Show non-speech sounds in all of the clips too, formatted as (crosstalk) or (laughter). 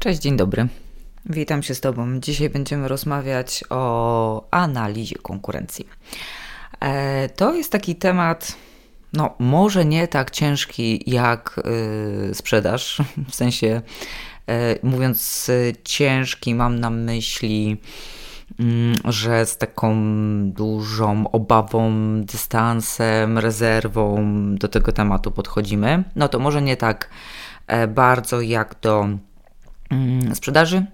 Cześć, dzień dobry. Witam się z Tobą. Dzisiaj będziemy rozmawiać o analizie konkurencji. E, to jest taki temat, no może nie tak ciężki jak y, sprzedaż, w sensie e, mówiąc ciężki mam na myśli mm, że z taką dużą obawą, dystansem, rezerwą do tego tematu podchodzimy. No to może nie tak e, bardzo jak do sprzedaży,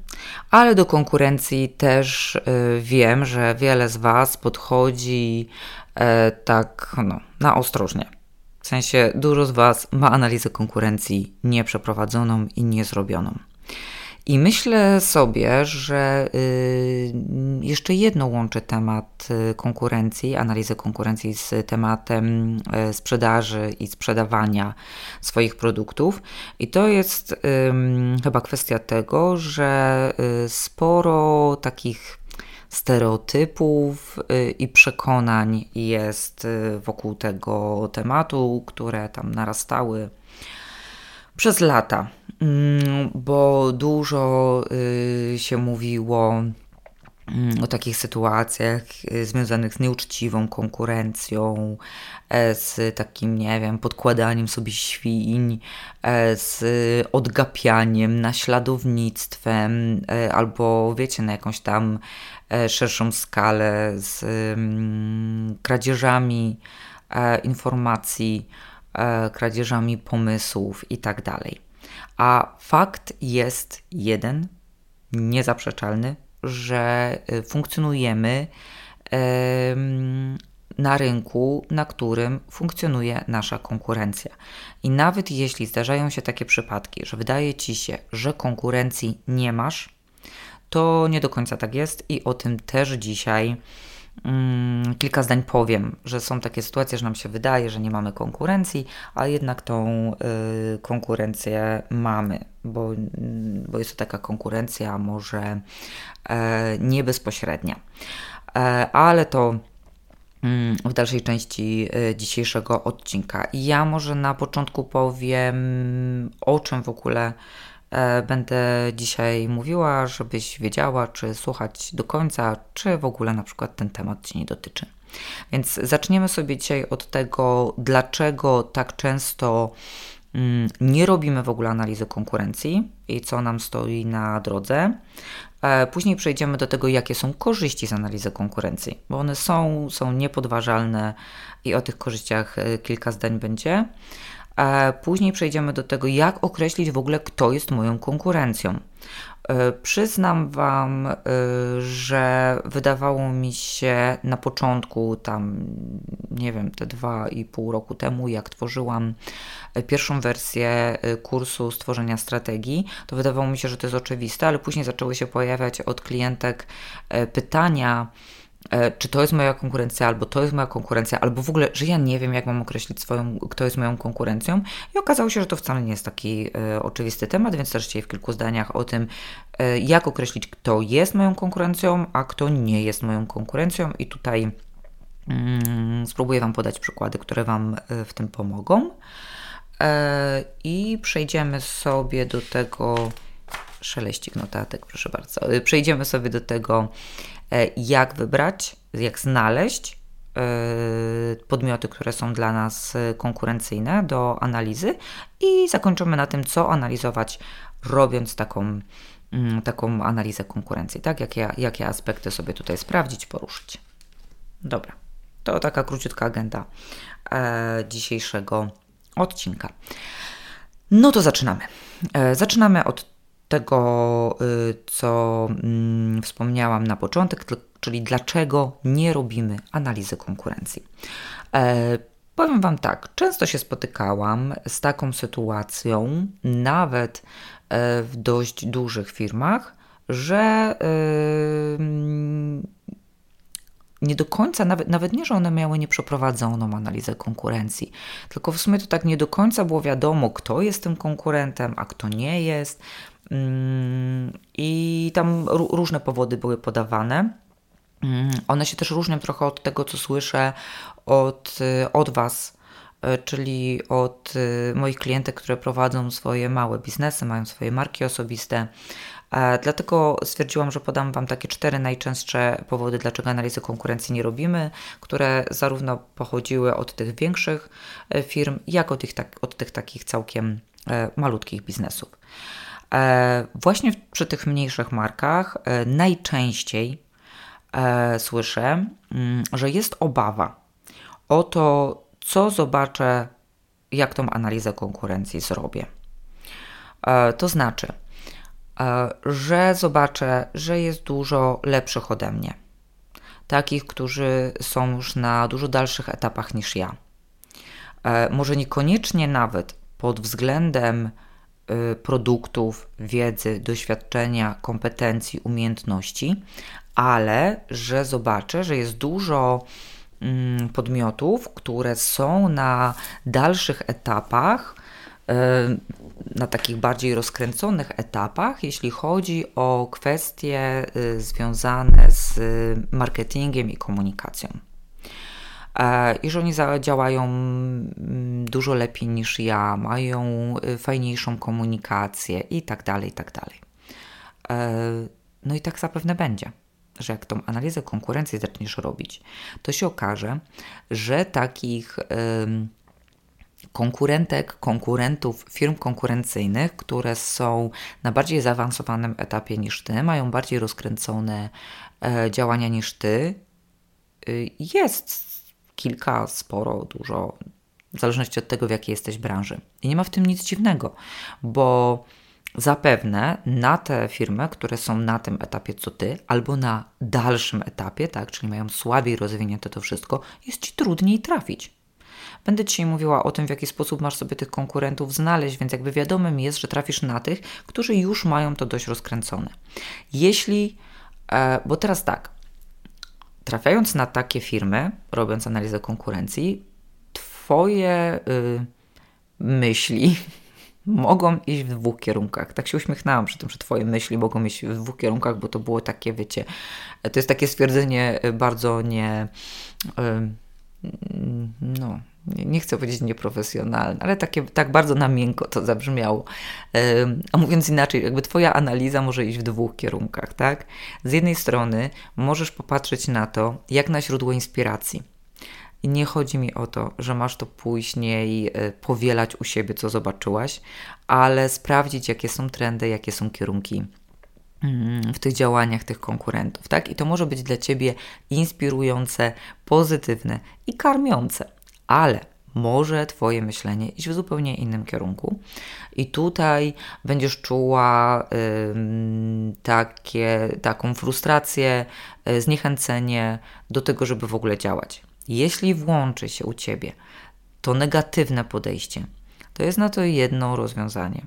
ale do konkurencji też y, wiem, że wiele z Was podchodzi e, tak no, na ostrożnie. W sensie dużo z Was ma analizę konkurencji nieprzeprowadzoną i niezrobioną. I myślę sobie, że y, jeszcze jedno łączy temat y, konkurencji, analizę konkurencji z tematem y, sprzedaży i sprzedawania swoich produktów. I to jest chyba kwestia tego, że sporo takich stereotypów i przekonań jest wokół tego tematu, które tam narastały przez lata. Mm, bo dużo y, się mówiło mm, o takich sytuacjach y, związanych z nieuczciwą konkurencją, e, z takim, nie wiem, podkładaniem sobie świń, e, z odgapianiem, naśladownictwem, e, albo wiecie, na jakąś tam szerszą skalę z mm, kradzieżami informacji, kradzieżami pomysłów itd. Tak a fakt jest jeden, niezaprzeczalny, że y, funkcjonujemy na rynku, na którym funkcjonuje nasza konkurencja. I nawet jeśli zdarzają się takie przypadki, że wydaje ci się, że konkurencji nie masz, to nie do końca tak jest i o tym też dzisiaj kilka zdań powiem, że są takie sytuacje, że nam się wydaje, że nie mamy konkurencji, a jednak tą y, konkurencję mamy, bo, mm, bo jest to taka konkurencja może e, nie bezpośrednia. E, ale to mm, w dalszej części e, dzisiejszego odcinka. Ja może na początku powiem, o czym w ogóle będę dzisiaj mówiła, żebyś wiedziała, czy słuchać do końca, czy w ogóle na przykład ten temat Ci nie dotyczy. Więc zaczniemy sobie dzisiaj od tego, dlaczego tak często mm, nie robimy w ogóle analizy konkurencji i co nam stoi na drodze. E, później przejdziemy do tego, jakie są korzyści z analizy konkurencji, bo one są, są niepodważalne i o tych korzyściach e, kilka zdań będzie. Później przejdziemy do tego, jak określić w ogóle, kto jest moją konkurencją. E, przyznam Wam, e, że wydawało mi się na początku, tam nie wiem, te dwa i pół roku temu, jak tworzyłam e, pierwszą wersję kursu stworzenia strategii, to wydawało mi się, że to jest oczywiste, ale później zaczęły się pojawiać od klientek pytania, E, czy to jest moja konkurencja, albo to jest moja konkurencja, albo w ogóle, że ja nie wiem, jak mam określić swoją, kto jest moją konkurencją. I okazało się, że to wcale nie jest taki e, oczywisty temat, więc też w kilku zdaniach o tym, e, jak określić, kto jest moją konkurencją, a kto nie jest moją konkurencją. I tutaj mm, spróbuję Wam podać przykłady, które Wam e, w tym pomogą. E, I przejdziemy sobie do tego. Szeleścik notatek, proszę bardzo. E, przejdziemy sobie do tego, E, jak wybrać, jak znaleźć e, podmioty, które są dla nas e, konkurencyjne do analizy i zakończymy na tym, co analizować, robiąc taką, mm, taką analizę konkurencji, tak? Jakie, jakie aspekty sobie tutaj sprawdzić, poruszyć. Dobra, to taka króciutka agenda e, dzisiejszego odcinka. No to zaczynamy. E, zaczynamy od tego, y, co mm, wspomniałam na początek, czyli dlaczego nie robimy analizy konkurencji. E, powiem Wam tak, często się spotykałam z taką sytuacją, nawet e, w dość dużych firmach, że nie do końca, nawet, nawet nie, że one miały nieprzeprowadzoną analizę konkurencji, tylko w sumie to tak nie do końca było wiadomo, kto jest tym konkurentem, a kto nie jest. Mm, I tam różne powody były podawane. Mm, one się też różnią trochę od tego, co słyszę od, od Was e, czyli od e, moich klientek, które prowadzą swoje małe biznesy, mają swoje marki osobiste. Dlatego stwierdziłam, że podam Wam takie cztery najczęstsze powody, dlaczego analizy konkurencji nie robimy, które zarówno pochodziły od tych większych firm, jak od tych, tak, od tych takich całkiem malutkich biznesów. Właśnie przy tych mniejszych markach najczęściej słyszę, mm, że jest obawa o to, co zobaczę, jak tą analizę konkurencji zrobię. E, to znaczy, e, że zobaczę, że jest dużo lepszych ode mnie. Takich, którzy są już na dużo dalszych etapach niż ja. E, może niekoniecznie nawet pod względem produktów, wiedzy, doświadczenia, kompetencji, umiejętności, ale że zobaczę, że jest dużo Mm, podmiotów, które są na dalszych etapach, e, na takich bardziej rozkręconych etapach, jeśli chodzi o kwestie e, związane z marketingiem i komunikacją. E, I że oni działają mm, dużo lepiej niż ja, mają fajniejszą komunikację i tak dalej, i tak dalej. No i tak zapewne będzie że jak tą analizę konkurencji zaczniesz robić, to się okaże, że takich konkurentek, konkurentów, firm konkurencyjnych, które są na bardziej zaawansowanym etapie niż ty, mają bardziej rozkręcone e, działania niż ty, y, jest kilka, sporo, dużo, w zależności od tego, w jakiej jesteś branży. I nie ma w tym nic dziwnego, bo Zapewne na te firmy, które są na tym etapie co ty, albo na dalszym etapie, tak, czyli mają słabiej rozwinięte to wszystko, jest ci trudniej trafić. Będę dzisiaj mówiła o tym, w jaki sposób masz sobie tych konkurentów znaleźć, więc jakby wiadomym jest, że trafisz na tych, którzy już mają to dość rozkręcone. Jeśli, e, bo teraz tak, trafiając na takie firmy, robiąc analizę konkurencji, Twoje y, myśli, (laughs) mogą iść w dwóch kierunkach. Tak się uśmiechnęłam przy tym, że Twoje myśli mogą iść w dwóch kierunkach, bo to było takie, wiecie, to jest takie stwierdzenie bardzo nie. No, nie chcę powiedzieć nieprofesjonalne, ale takie, tak bardzo na miękko to zabrzmiało. A mówiąc inaczej, jakby Twoja analiza może iść w dwóch kierunkach, tak? Z jednej strony możesz popatrzeć na to, jak na źródło inspiracji i nie chodzi mi o to, że masz to później e, powielać u siebie, co zobaczyłaś, ale sprawdzić, jakie są trendy, jakie są kierunki mm, w tych działaniach tych konkurentów, tak? I to może być dla ciebie inspirujące, pozytywne i karmiące, ale może Twoje myślenie iść w zupełnie innym kierunku. I tutaj będziesz czuła takie, taką frustrację, y, zniechęcenie do tego, żeby w ogóle działać. Jeśli włączy się u ciebie to negatywne podejście, to jest na to jedno rozwiązanie.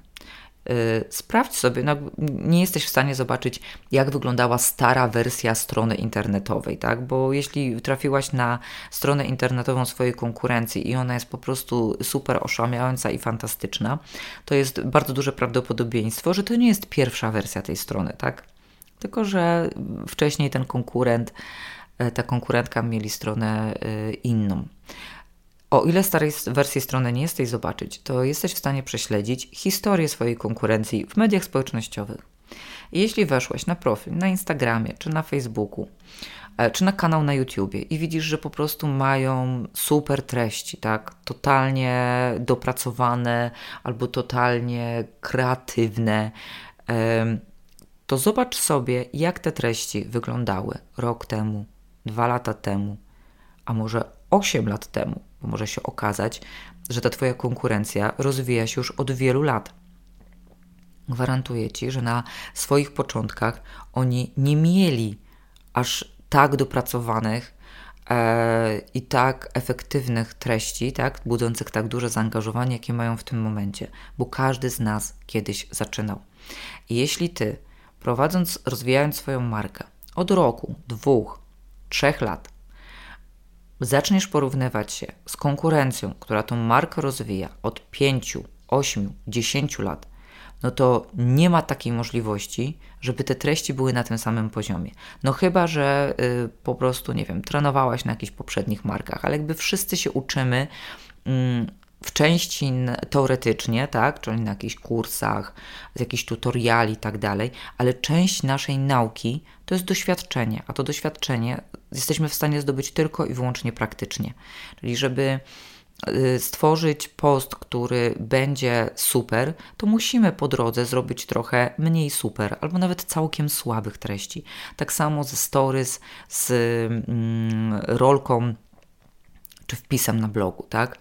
Yy, sprawdź sobie, no, nie jesteś w stanie zobaczyć, jak wyglądała stara wersja strony internetowej, tak? Bo jeśli trafiłaś na stronę internetową swojej konkurencji i ona jest po prostu super oszałamiająca i fantastyczna, to jest bardzo duże prawdopodobieństwo, że to nie jest pierwsza wersja tej strony, tak? Tylko, że wcześniej ten konkurent E, ta konkurentka mieli stronę e, inną. O ile starej wersji strony nie jesteś zobaczyć, to jesteś w stanie prześledzić historię swojej konkurencji w mediach społecznościowych. jeśli weszłeś na profil na Instagramie, czy na Facebooku, e, czy na kanał na YouTubie i widzisz, że po prostu mają super treści, tak? Totalnie dopracowane albo totalnie kreatywne, to zobacz sobie, jak te treści wyglądały rok temu, dwa lata temu, a może 8 lat temu, bo może się okazać, że ta Twoja konkurencja rozwija się już od wielu lat. Gwarantuję Ci, że na swoich początkach oni nie mieli aż tak dopracowanych e, i tak efektywnych treści, tak, budzących tak duże zaangażowanie, jakie mają w tym momencie, bo każdy z nas kiedyś zaczynał. I jeśli Ty, prowadząc, rozwijając swoją markę od roku, dwóch, trzech lat zaczniesz porównywać się z konkurencją, która tą markę rozwija od 5, 8, 10 lat, no to nie ma takiej możliwości, żeby te treści były na tym samym poziomie. No chyba, że y, po prostu, nie wiem, trenowałaś na jakichś poprzednich markach, ale jakby wszyscy się uczymy mm, w części teoretycznie, tak, czyli na jakichś kursach, z jakichś tutoriali i tak dalej, ale część naszej nauki to jest doświadczenie, a to doświadczenie jesteśmy w stanie zdobyć tylko i wyłącznie praktycznie. Czyli żeby y, stworzyć post, który będzie super, to musimy po drodze zrobić trochę mniej super, albo nawet całkiem słabych treści. Tak samo ze stories, z mm, rolką czy wpisem na blogu, tak?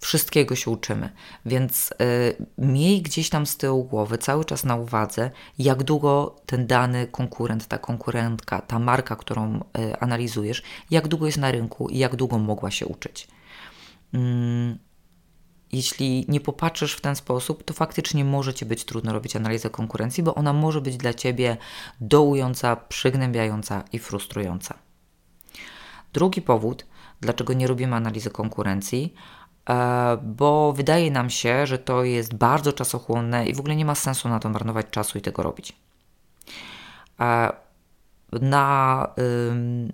Wszystkiego się uczymy, więc y, miej gdzieś tam z tyłu głowy cały czas na uwadze, jak długo ten dany konkurent, ta konkurentka, ta marka, którą y, analizujesz, jak długo jest na rynku i jak długo mogła się uczyć. Mm, jeśli nie popatrzysz w ten sposób, to faktycznie może Ci być trudno robić analizę konkurencji, bo ona może być dla Ciebie dołująca, przygnębiająca i frustrująca. Drugi powód, dlaczego nie robimy analizy konkurencji, bo wydaje nam się, że to jest bardzo czasochłonne i w ogóle nie ma sensu na to marnować czasu i tego robić. E, na,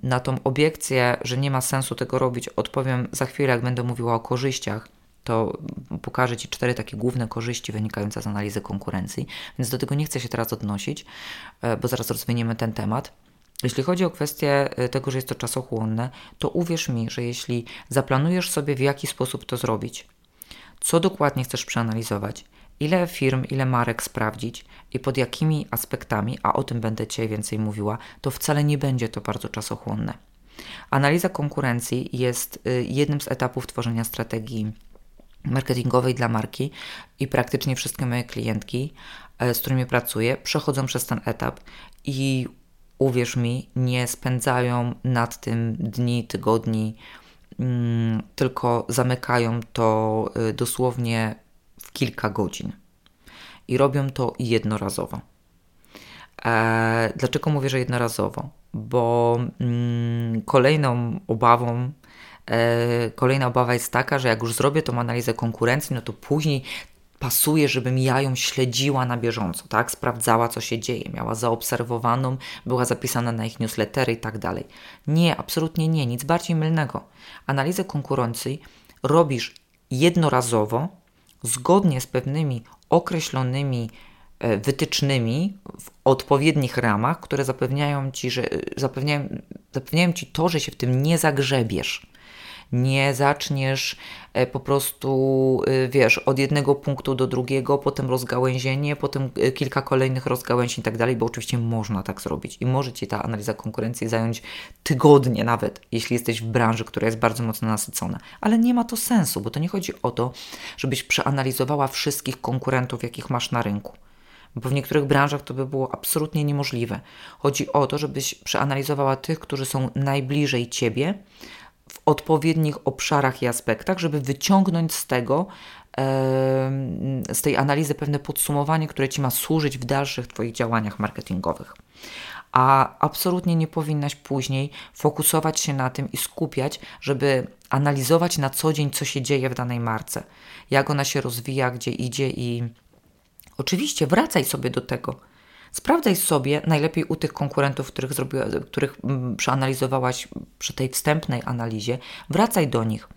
na tą obiekcję, że nie ma sensu tego robić, odpowiem za chwilę, jak będę mówiła o korzyściach. To pokażę Ci cztery takie główne korzyści wynikające z analizy konkurencji, więc do tego nie chcę się teraz odnosić, e, bo zaraz rozwiniemy ten temat. Jeśli chodzi o kwestię y, tego, że jest to czasochłonne, to uwierz mi, że jeśli zaplanujesz sobie, w jaki sposób to zrobić, co dokładnie chcesz przeanalizować, ile firm, ile marek sprawdzić i pod jakimi aspektami, a o tym będę Cię więcej mówiła, to wcale nie będzie to bardzo czasochłonne. Analiza konkurencji jest y, jednym z etapów tworzenia strategii marketingowej dla marki i praktycznie wszystkie moje klientki, e, z którymi pracuję, przechodzą przez ten etap i uwierz mi, nie spędzają nad tym dni, tygodni, mm, tylko zamykają to y, dosłownie w kilka godzin. I robią to jednorazowo. E, dlaczego mówię, że jednorazowo? Bo mm, kolejną obawą, e, kolejna obawa jest taka, że jak już zrobię tą analizę konkurencji, no to później pasuje, żebym ja ją śledziła na bieżąco, tak? Sprawdzała, co się dzieje, miała zaobserwowaną, była zapisana na ich newslettery i tak dalej. Nie, absolutnie nie, nic bardziej mylnego. Analizę konkurencji robisz jednorazowo, zgodnie z pewnymi określonymi e, wytycznymi w odpowiednich ramach, które zapewniają ci, że zapewniają, zapewniają ci to, że się w tym nie zagrzebiesz nie zaczniesz e, po prostu, e, wiesz, od jednego punktu do drugiego, potem rozgałęzienie, potem e, kilka kolejnych rozgałęzień i tak dalej, bo oczywiście można tak zrobić i może Ci ta analiza konkurencji zająć tygodnie nawet, jeśli jesteś w branży, która jest bardzo mocno nasycona. Ale nie ma to sensu, bo to nie chodzi o to, żebyś przeanalizowała wszystkich konkurentów, jakich masz na rynku bo w niektórych branżach to by było absolutnie niemożliwe. Chodzi o to, żebyś przeanalizowała tych, którzy są najbliżej ciebie, w odpowiednich obszarach i aspektach, żeby wyciągnąć z tego, z tej analizy pewne podsumowanie, które Ci ma służyć w dalszych Twoich działaniach marketingowych. A absolutnie nie powinnaś później fokusować się na tym i skupiać, żeby analizować na co dzień, co się dzieje w danej marce, jak ona się rozwija, gdzie idzie i oczywiście wracaj sobie do tego Sprawdzaj sobie najlepiej u tych konkurentów, których, zrobiła, których mm, przeanalizowałaś przy tej wstępnej analizie, wracaj do nich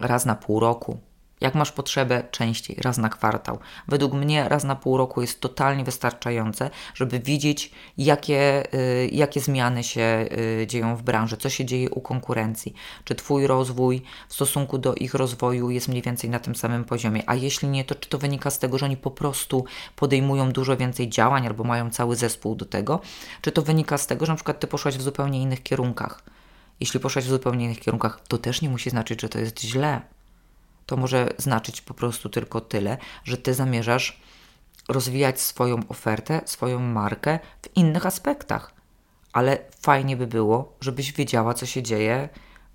raz na pół roku, jak masz potrzebę częściej, raz na kwartał. Według mnie raz na pół roku jest totalnie wystarczające, żeby widzieć, jakie, y, jakie zmiany się y, dzieją w branży, co się dzieje u konkurencji, czy Twój rozwój w stosunku do ich rozwoju jest mniej więcej na tym samym poziomie, a jeśli nie, to czy to wynika z tego, że oni po prostu podejmują dużo więcej działań albo mają cały zespół do tego, czy to wynika z tego, że na przykład Ty poszłaś w zupełnie innych kierunkach. Jeśli poszłaś w zupełnie innych kierunkach, to też nie musi znaczyć, że to jest źle to może znaczyć po prostu tylko tyle, że ty zamierzasz rozwijać swoją ofertę, swoją markę w innych aspektach. Ale fajnie by było, żebyś wiedziała, co się dzieje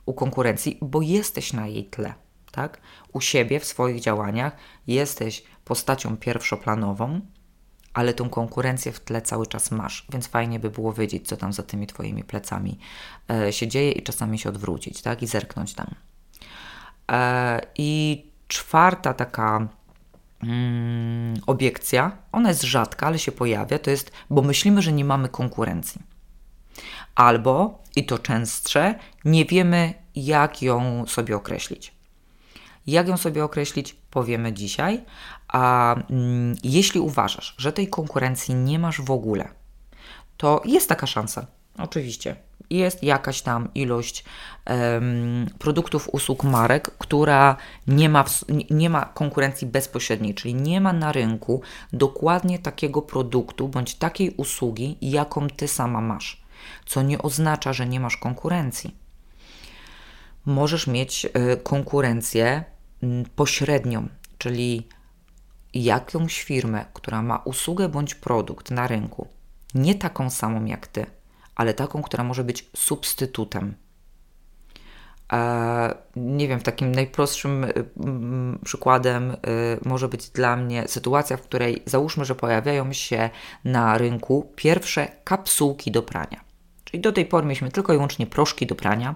u konkurencji, bo jesteś na jej tle. Tak? U siebie w swoich działaniach jesteś postacią pierwszoplanową, ale tą konkurencję w tle cały czas masz, więc fajnie by było wiedzieć, co tam za tymi Twoimi plecami e, się dzieje i czasami się odwrócić, tak? I zerknąć tam. E, I czwarta taka mm, obiekcja, ona jest rzadka, ale się pojawia, to jest, bo myślimy, że nie mamy konkurencji. Albo, i to częstsze, nie wiemy, jak ją sobie określić. Jak ją sobie określić, powiemy dzisiaj. A mm, jeśli uważasz, że tej konkurencji nie masz w ogóle, to jest taka szansa. Oczywiście. Jest jakaś tam ilość um, produktów, usług, marek, która nie ma, w, nie ma konkurencji bezpośredniej, czyli nie ma na rynku dokładnie takiego produktu bądź takiej usługi, jaką ty sama masz. Co nie oznacza, że nie masz konkurencji. Możesz mieć y, konkurencję y, pośrednią, czyli jakąś firmę, która ma usługę bądź produkt na rynku, nie taką samą jak ty, ale taką, która może być substytutem. E, nie wiem, takim najprostszym y, przykładem y, może być dla mnie sytuacja, w której załóżmy, że pojawiają się na rynku pierwsze kapsułki do prania. Czyli do tej pory mieliśmy tylko i wyłącznie proszki do prania.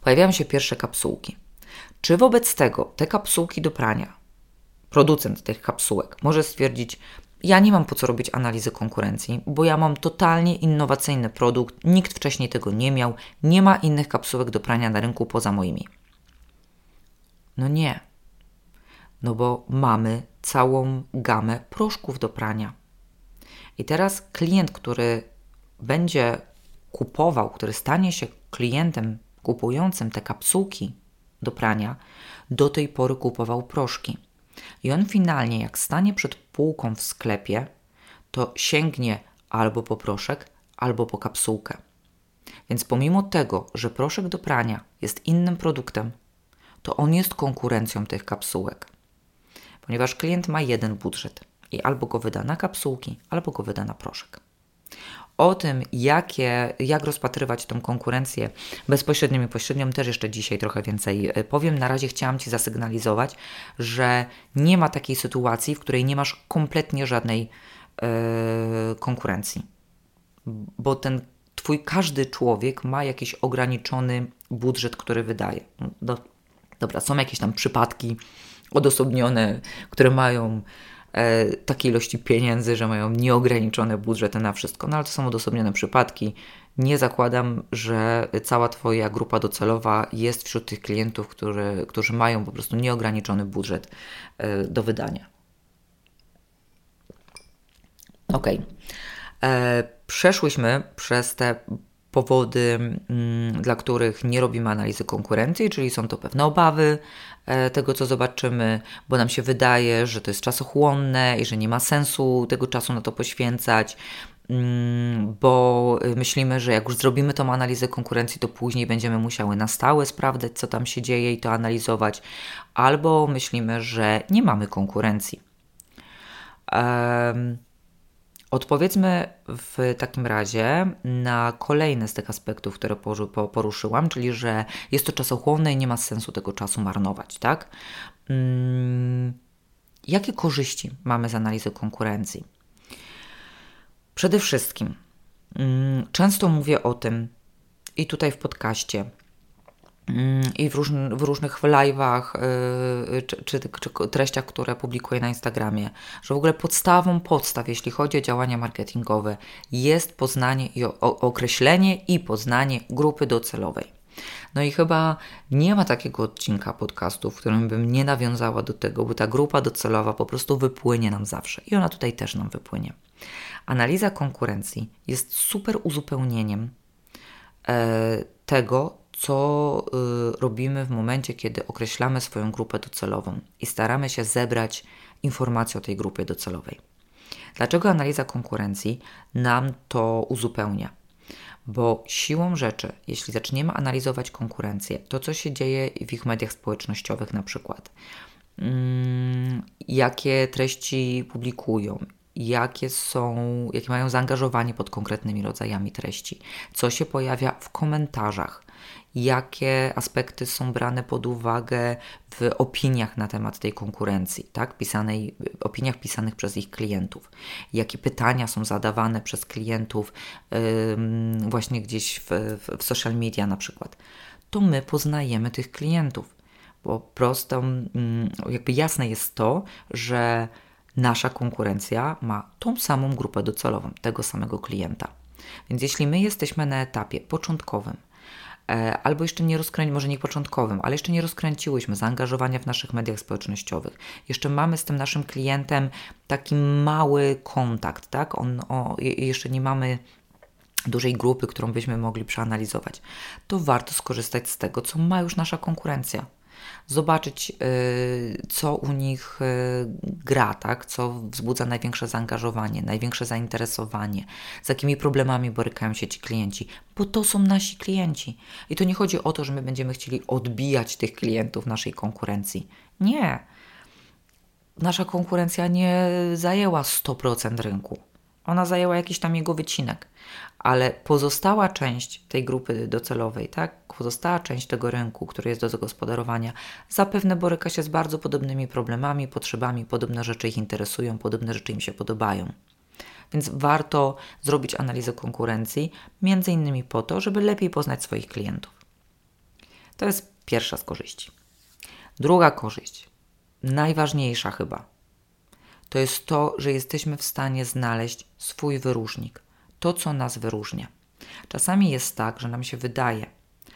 Pojawiają się pierwsze kapsułki. Czy wobec tego te kapsułki do prania, producent tych kapsułek może stwierdzić, ja nie mam po co robić analizy konkurencji, bo ja mam totalnie innowacyjny produkt, nikt wcześniej tego nie miał, nie ma innych kapsułek do prania na rynku poza moimi. No nie. No bo mamy całą gamę proszków do prania. I teraz klient, który będzie kupował, który stanie się klientem kupującym te kapsułki do prania, do tej pory kupował proszki. I on finalnie, jak stanie przed półką w sklepie, to sięgnie albo po proszek, albo po kapsułkę. Więc pomimo tego, że proszek do prania jest innym produktem, to on jest konkurencją tych kapsułek. Ponieważ klient ma jeden budżet i albo go wyda na kapsułki, albo go wyda na proszek. O tym, jakie, jak rozpatrywać tą konkurencję bezpośrednią i pośrednią, też jeszcze dzisiaj trochę więcej e, powiem. Na razie chciałam Ci zasygnalizować, że nie ma takiej sytuacji, w której nie masz kompletnie żadnej yy, konkurencji. Bo ten Twój każdy człowiek ma jakiś ograniczony budżet, który wydaje. No, do, dobra, są jakieś tam przypadki odosobnione, które mają takiej ilości pieniędzy, że mają nieograniczone budżety na wszystko, no ale to są odosobnione przypadki. Nie zakładam, że cała Twoja grupa docelowa jest wśród tych klientów, którzy, którzy mają po prostu nieograniczony budżet e, do wydania. Ok. E, przeszłyśmy przez te powody, mm, dla których nie robimy analizy konkurencji, czyli są to pewne obawy e, tego, co zobaczymy, bo nam się wydaje, że to jest czasochłonne i że nie ma sensu tego czasu na to poświęcać, mm, bo myślimy, że jak już zrobimy tą analizę konkurencji, to później będziemy musiały na stałe sprawdzać, co tam się dzieje i to analizować, albo myślimy, że nie mamy konkurencji. Um, Odpowiedzmy w takim razie na kolejny z tych aspektów, które poruszyłam, czyli że jest to czasochłonne i nie ma sensu tego czasu marnować, tak? Hmm, jakie korzyści mamy z analizy konkurencji? Przede wszystkim, hmm, często mówię o tym i tutaj w podcaście, Mm, i w, w różnych live'ach yy, czy, czy, czy, treściach, które publikuję na Instagramie, że w ogóle podstawą podstaw, jeśli chodzi o działania marketingowe, jest poznanie i określenie i poznanie grupy docelowej. No i chyba nie ma takiego odcinka podcastu, w którym bym nie nawiązała do tego, bo ta grupa docelowa po prostu wypłynie nam zawsze i ona tutaj też nam wypłynie. Analiza konkurencji jest super uzupełnieniem e, tego, co y, robimy w momencie, kiedy określamy swoją grupę docelową i staramy się zebrać informacje o tej grupie docelowej. Dlaczego analiza konkurencji nam to uzupełnia? Bo siłą rzeczy, jeśli zaczniemy analizować konkurencję, to co się dzieje w ich mediach społecznościowych, na przykład, mm, jakie treści publikują, jakie są, jakie mają zaangażowanie pod konkretnymi rodzajami treści, co się pojawia w komentarzach, jakie aspekty są brane pod uwagę w opiniach na temat tej konkurencji, tak? Pisanej, opiniach pisanych przez ich klientów, jakie pytania są zadawane przez klientów yy, właśnie gdzieś w, w, social media na przykład. To my poznajemy tych klientów, bo prosto, jakby jasne jest to, że nasza konkurencja ma tą samą grupę docelową, tego samego klienta. Więc jeśli my jesteśmy na etapie początkowym, albo jeszcze nie rozkręcić, może nie początkowym, ale jeszcze nie rozkręciłyśmy zaangażowania w naszych mediach społecznościowych. Jeszcze mamy z tym naszym klientem taki mały kontakt, tak? On, o, jeszcze nie mamy dużej grupy, którą byśmy mogli przeanalizować, to warto skorzystać z tego, co ma już nasza konkurencja. Zobaczyć, y, co u nich y, gra, tak? co wzbudza największe zaangażowanie, największe zainteresowanie, z jakimi problemami borykają się ci klienci, bo to są nasi klienci. I to nie chodzi o to, że my będziemy chcieli odbijać tych klientów naszej konkurencji. Nie. Nasza konkurencja nie zajęła 100% rynku. Ona zajęła jakiś tam jego wycinek ale pozostała część tej grupy docelowej, tak, pozostała część tego rynku, który jest do zagospodarowania, zapewne boryka się z bardzo podobnymi problemami, potrzebami, podobne rzeczy ich interesują, podobne rzeczy im się podobają. Więc warto zrobić analizę konkurencji, między innymi po to, żeby lepiej poznać swoich klientów. To jest pierwsza z korzyści. Druga korzyść, najważniejsza chyba, to jest to, że jesteśmy w stanie znaleźć swój wyróżnik to, co nas wyróżnia. Czasami jest tak, że nam się wydaje,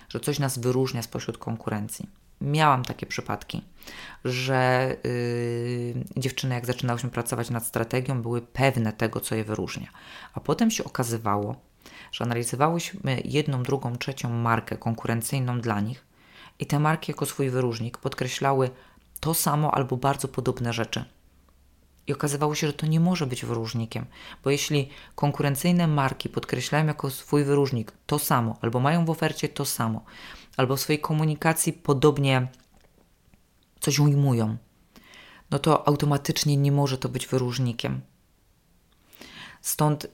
że coś nas wyróżnia spośród konkurencji. Miałam takie przypadki, że yy, dziewczyny, jak zaczynałyśmy pracować nad strategią, były pewne tego, co je wyróżnia. A potem się okazywało, że analizowałyśmy jedną, drugą, trzecią markę konkurencyjną dla nich i te marki jako swój wyróżnik podkreślały to samo albo bardzo podobne rzeczy. I okazywało się, że to nie może być wyróżnikiem, bo jeśli konkurencyjne marki podkreślają jako swój wyróżnik to samo, albo mają w ofercie to samo, albo w swojej komunikacji podobnie coś ujmują, no to automatycznie nie może to być wyróżnikiem. Stąd,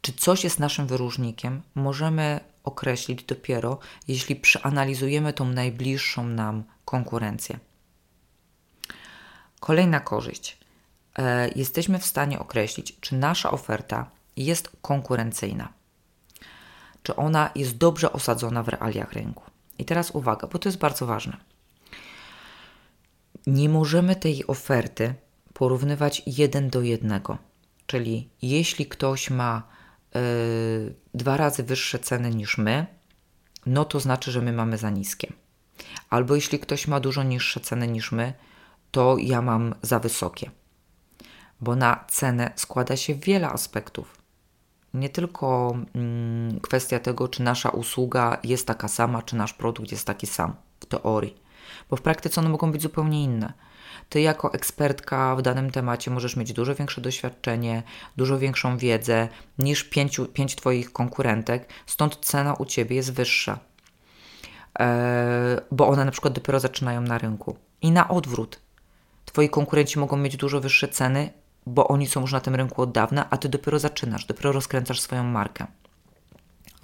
czy coś jest naszym wyróżnikiem, możemy określić dopiero, jeśli przeanalizujemy tą najbliższą nam konkurencję. Kolejna korzyść. E, jesteśmy w stanie określić, czy nasza oferta jest konkurencyjna, czy ona jest dobrze osadzona w realiach rynku. I teraz uwaga, bo to jest bardzo ważne. Nie możemy tej oferty porównywać jeden do jednego. Czyli jeśli ktoś ma y, dwa razy wyższe ceny niż my, no to znaczy, że my mamy za niskie. Albo jeśli ktoś ma dużo niższe ceny niż my, to ja mam za wysokie bo na cenę składa się wiele aspektów. Nie tylko mm, kwestia tego, czy nasza usługa jest taka sama, czy nasz produkt jest taki sam w teorii, bo w praktyce one mogą być zupełnie inne. Ty, jako ekspertka w danym temacie, możesz mieć dużo większe doświadczenie, dużo większą wiedzę niż pięciu, pięć Twoich konkurentek, stąd cena u Ciebie jest wyższa, e, bo one na przykład dopiero zaczynają na rynku. I na odwrót. Twoi konkurenci mogą mieć dużo wyższe ceny, bo oni są już na tym rynku od dawna, a ty dopiero zaczynasz, dopiero rozkręcasz swoją markę.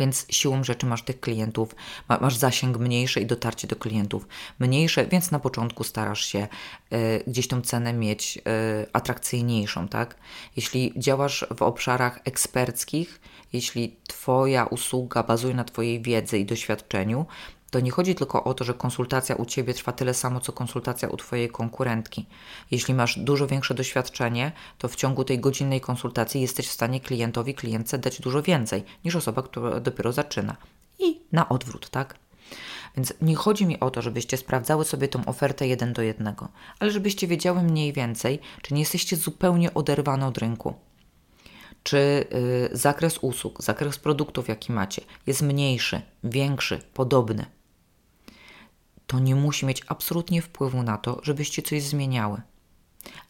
Więc siłą rzeczy masz tych klientów, masz zasięg mniejszy i dotarcie do klientów mniejsze, więc na początku starasz się y, gdzieś tą cenę mieć y, atrakcyjniejszą, tak? Jeśli działasz w obszarach eksperckich, jeśli Twoja usługa bazuje na Twojej wiedzy i doświadczeniu, to nie chodzi tylko o to, że konsultacja u Ciebie trwa tyle samo, co konsultacja u Twojej konkurentki. Jeśli masz dużo większe doświadczenie, to w ciągu tej godzinnej konsultacji jesteś w stanie klientowi, klientce dać dużo więcej niż osoba, która dopiero zaczyna. I na odwrót, tak? Więc nie chodzi mi o to, żebyście sprawdzały sobie tą ofertę jeden do jednego, ale żebyście wiedziały mniej więcej, czy nie jesteście zupełnie oderwane od rynku. Czy y, zakres usług, zakres produktów, jaki macie, jest mniejszy, większy, podobny to nie musi mieć absolutnie wpływu na to, żebyście coś zmieniały.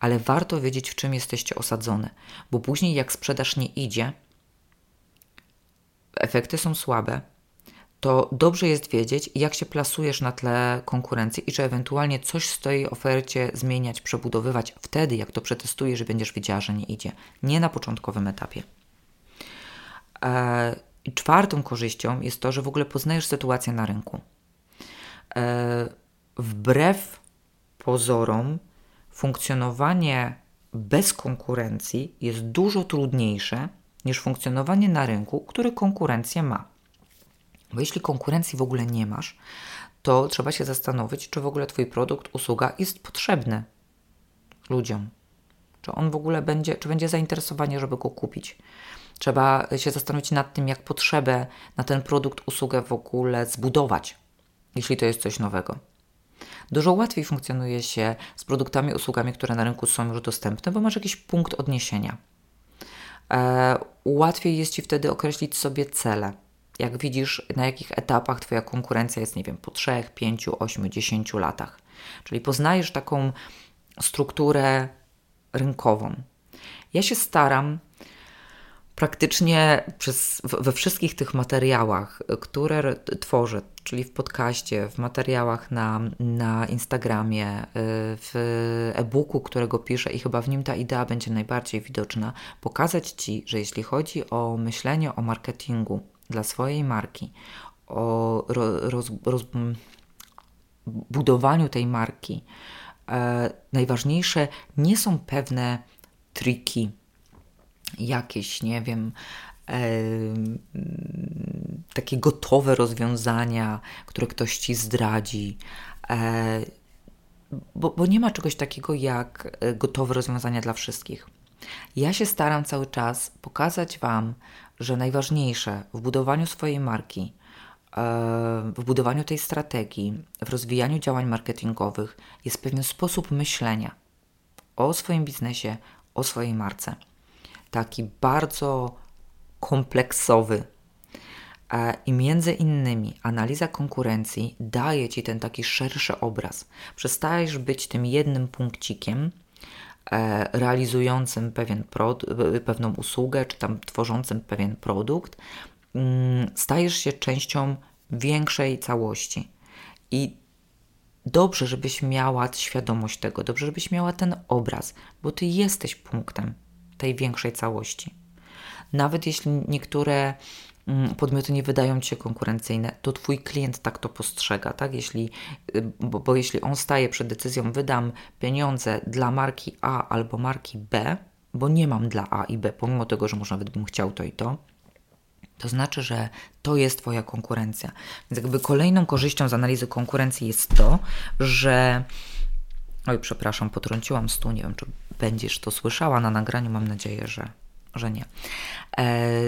Ale warto wiedzieć, w czym jesteście osadzone, bo później, jak sprzedaż nie idzie, efekty są słabe, to dobrze jest wiedzieć, jak się plasujesz na tle konkurencji i czy ewentualnie coś w tej ofercie zmieniać, przebudowywać wtedy, jak to przetestujesz, będziesz wiedziała, że nie idzie. Nie na początkowym etapie. Eee, czwartą korzyścią jest to, że w ogóle poznajesz sytuację na rynku. E, wbrew pozorom, funkcjonowanie bez konkurencji jest dużo trudniejsze niż funkcjonowanie na rynku, który konkurencję ma. Bo jeśli konkurencji w ogóle nie masz, to trzeba się zastanowić, czy w ogóle Twój produkt, usługa jest potrzebny ludziom. czy on w ogóle będzie, czy będzie zainteresowanie, żeby go kupić. Trzeba się zastanowić nad tym, jak potrzebę na ten produkt, usługę w ogóle zbudować, jeśli to jest coś nowego. Dużo łatwiej funkcjonuje się z produktami, usługami, które na rynku są już dostępne, bo masz jakiś punkt odniesienia. E, łatwiej jest Ci wtedy określić sobie cele. Jak widzisz, na jakich etapach Twoja konkurencja jest, nie wiem, po 3, 5, 8, 10 latach. Czyli poznajesz taką strukturę rynkową. Ja się staram praktycznie przez, we wszystkich tych materiałach, które tworzę, czyli w podcaście, w materiałach na, na Instagramie, y, w e-booku, którego piszę i chyba w nim ta idea będzie najbardziej widoczna, pokazać Ci, że jeśli chodzi o myślenie o marketingu dla swojej marki, o roz, roz, budowaniu tej marki, e, najważniejsze nie są pewne triki, jakieś, nie wiem, e, takie gotowe rozwiązania, które ktoś ci zdradzi. E, bo, bo nie ma czegoś takiego jak e, gotowe rozwiązania dla wszystkich. Ja się staram cały czas pokazać Wam, że najważniejsze w budowaniu swojej marki, w budowaniu tej strategii, w rozwijaniu działań marketingowych jest pewien sposób myślenia o swoim biznesie, o swojej marce taki bardzo kompleksowy. E, I między innymi analiza konkurencji daje ci ten taki szerszy obraz. Przestajesz być tym jednym punkcikiem e, realizującym pewien pewną usługę, czy tam tworzącym pewien produkt. Mm, stajesz się częścią większej całości. I dobrze, żebyś miała świadomość tego, dobrze, żebyś miała ten obraz, bo ty jesteś punktem tej większej całości. Nawet jeśli niektóre mm, podmioty nie wydają się konkurencyjne, to twój klient tak to postrzega, tak? Jeśli, y, bo, bo jeśli on staje przed decyzją, wydam pieniądze dla marki A albo marki B, bo nie mam dla A i B, pomimo tego, że może nawet bym chciał to i to, to znaczy, że to jest Twoja konkurencja. Więc jakby kolejną korzyścią z analizy konkurencji jest to, że. Oj, przepraszam, potrąciłam stół, nie wiem, czy będziesz to słyszała na nagraniu, mam nadzieję, że, że nie. E,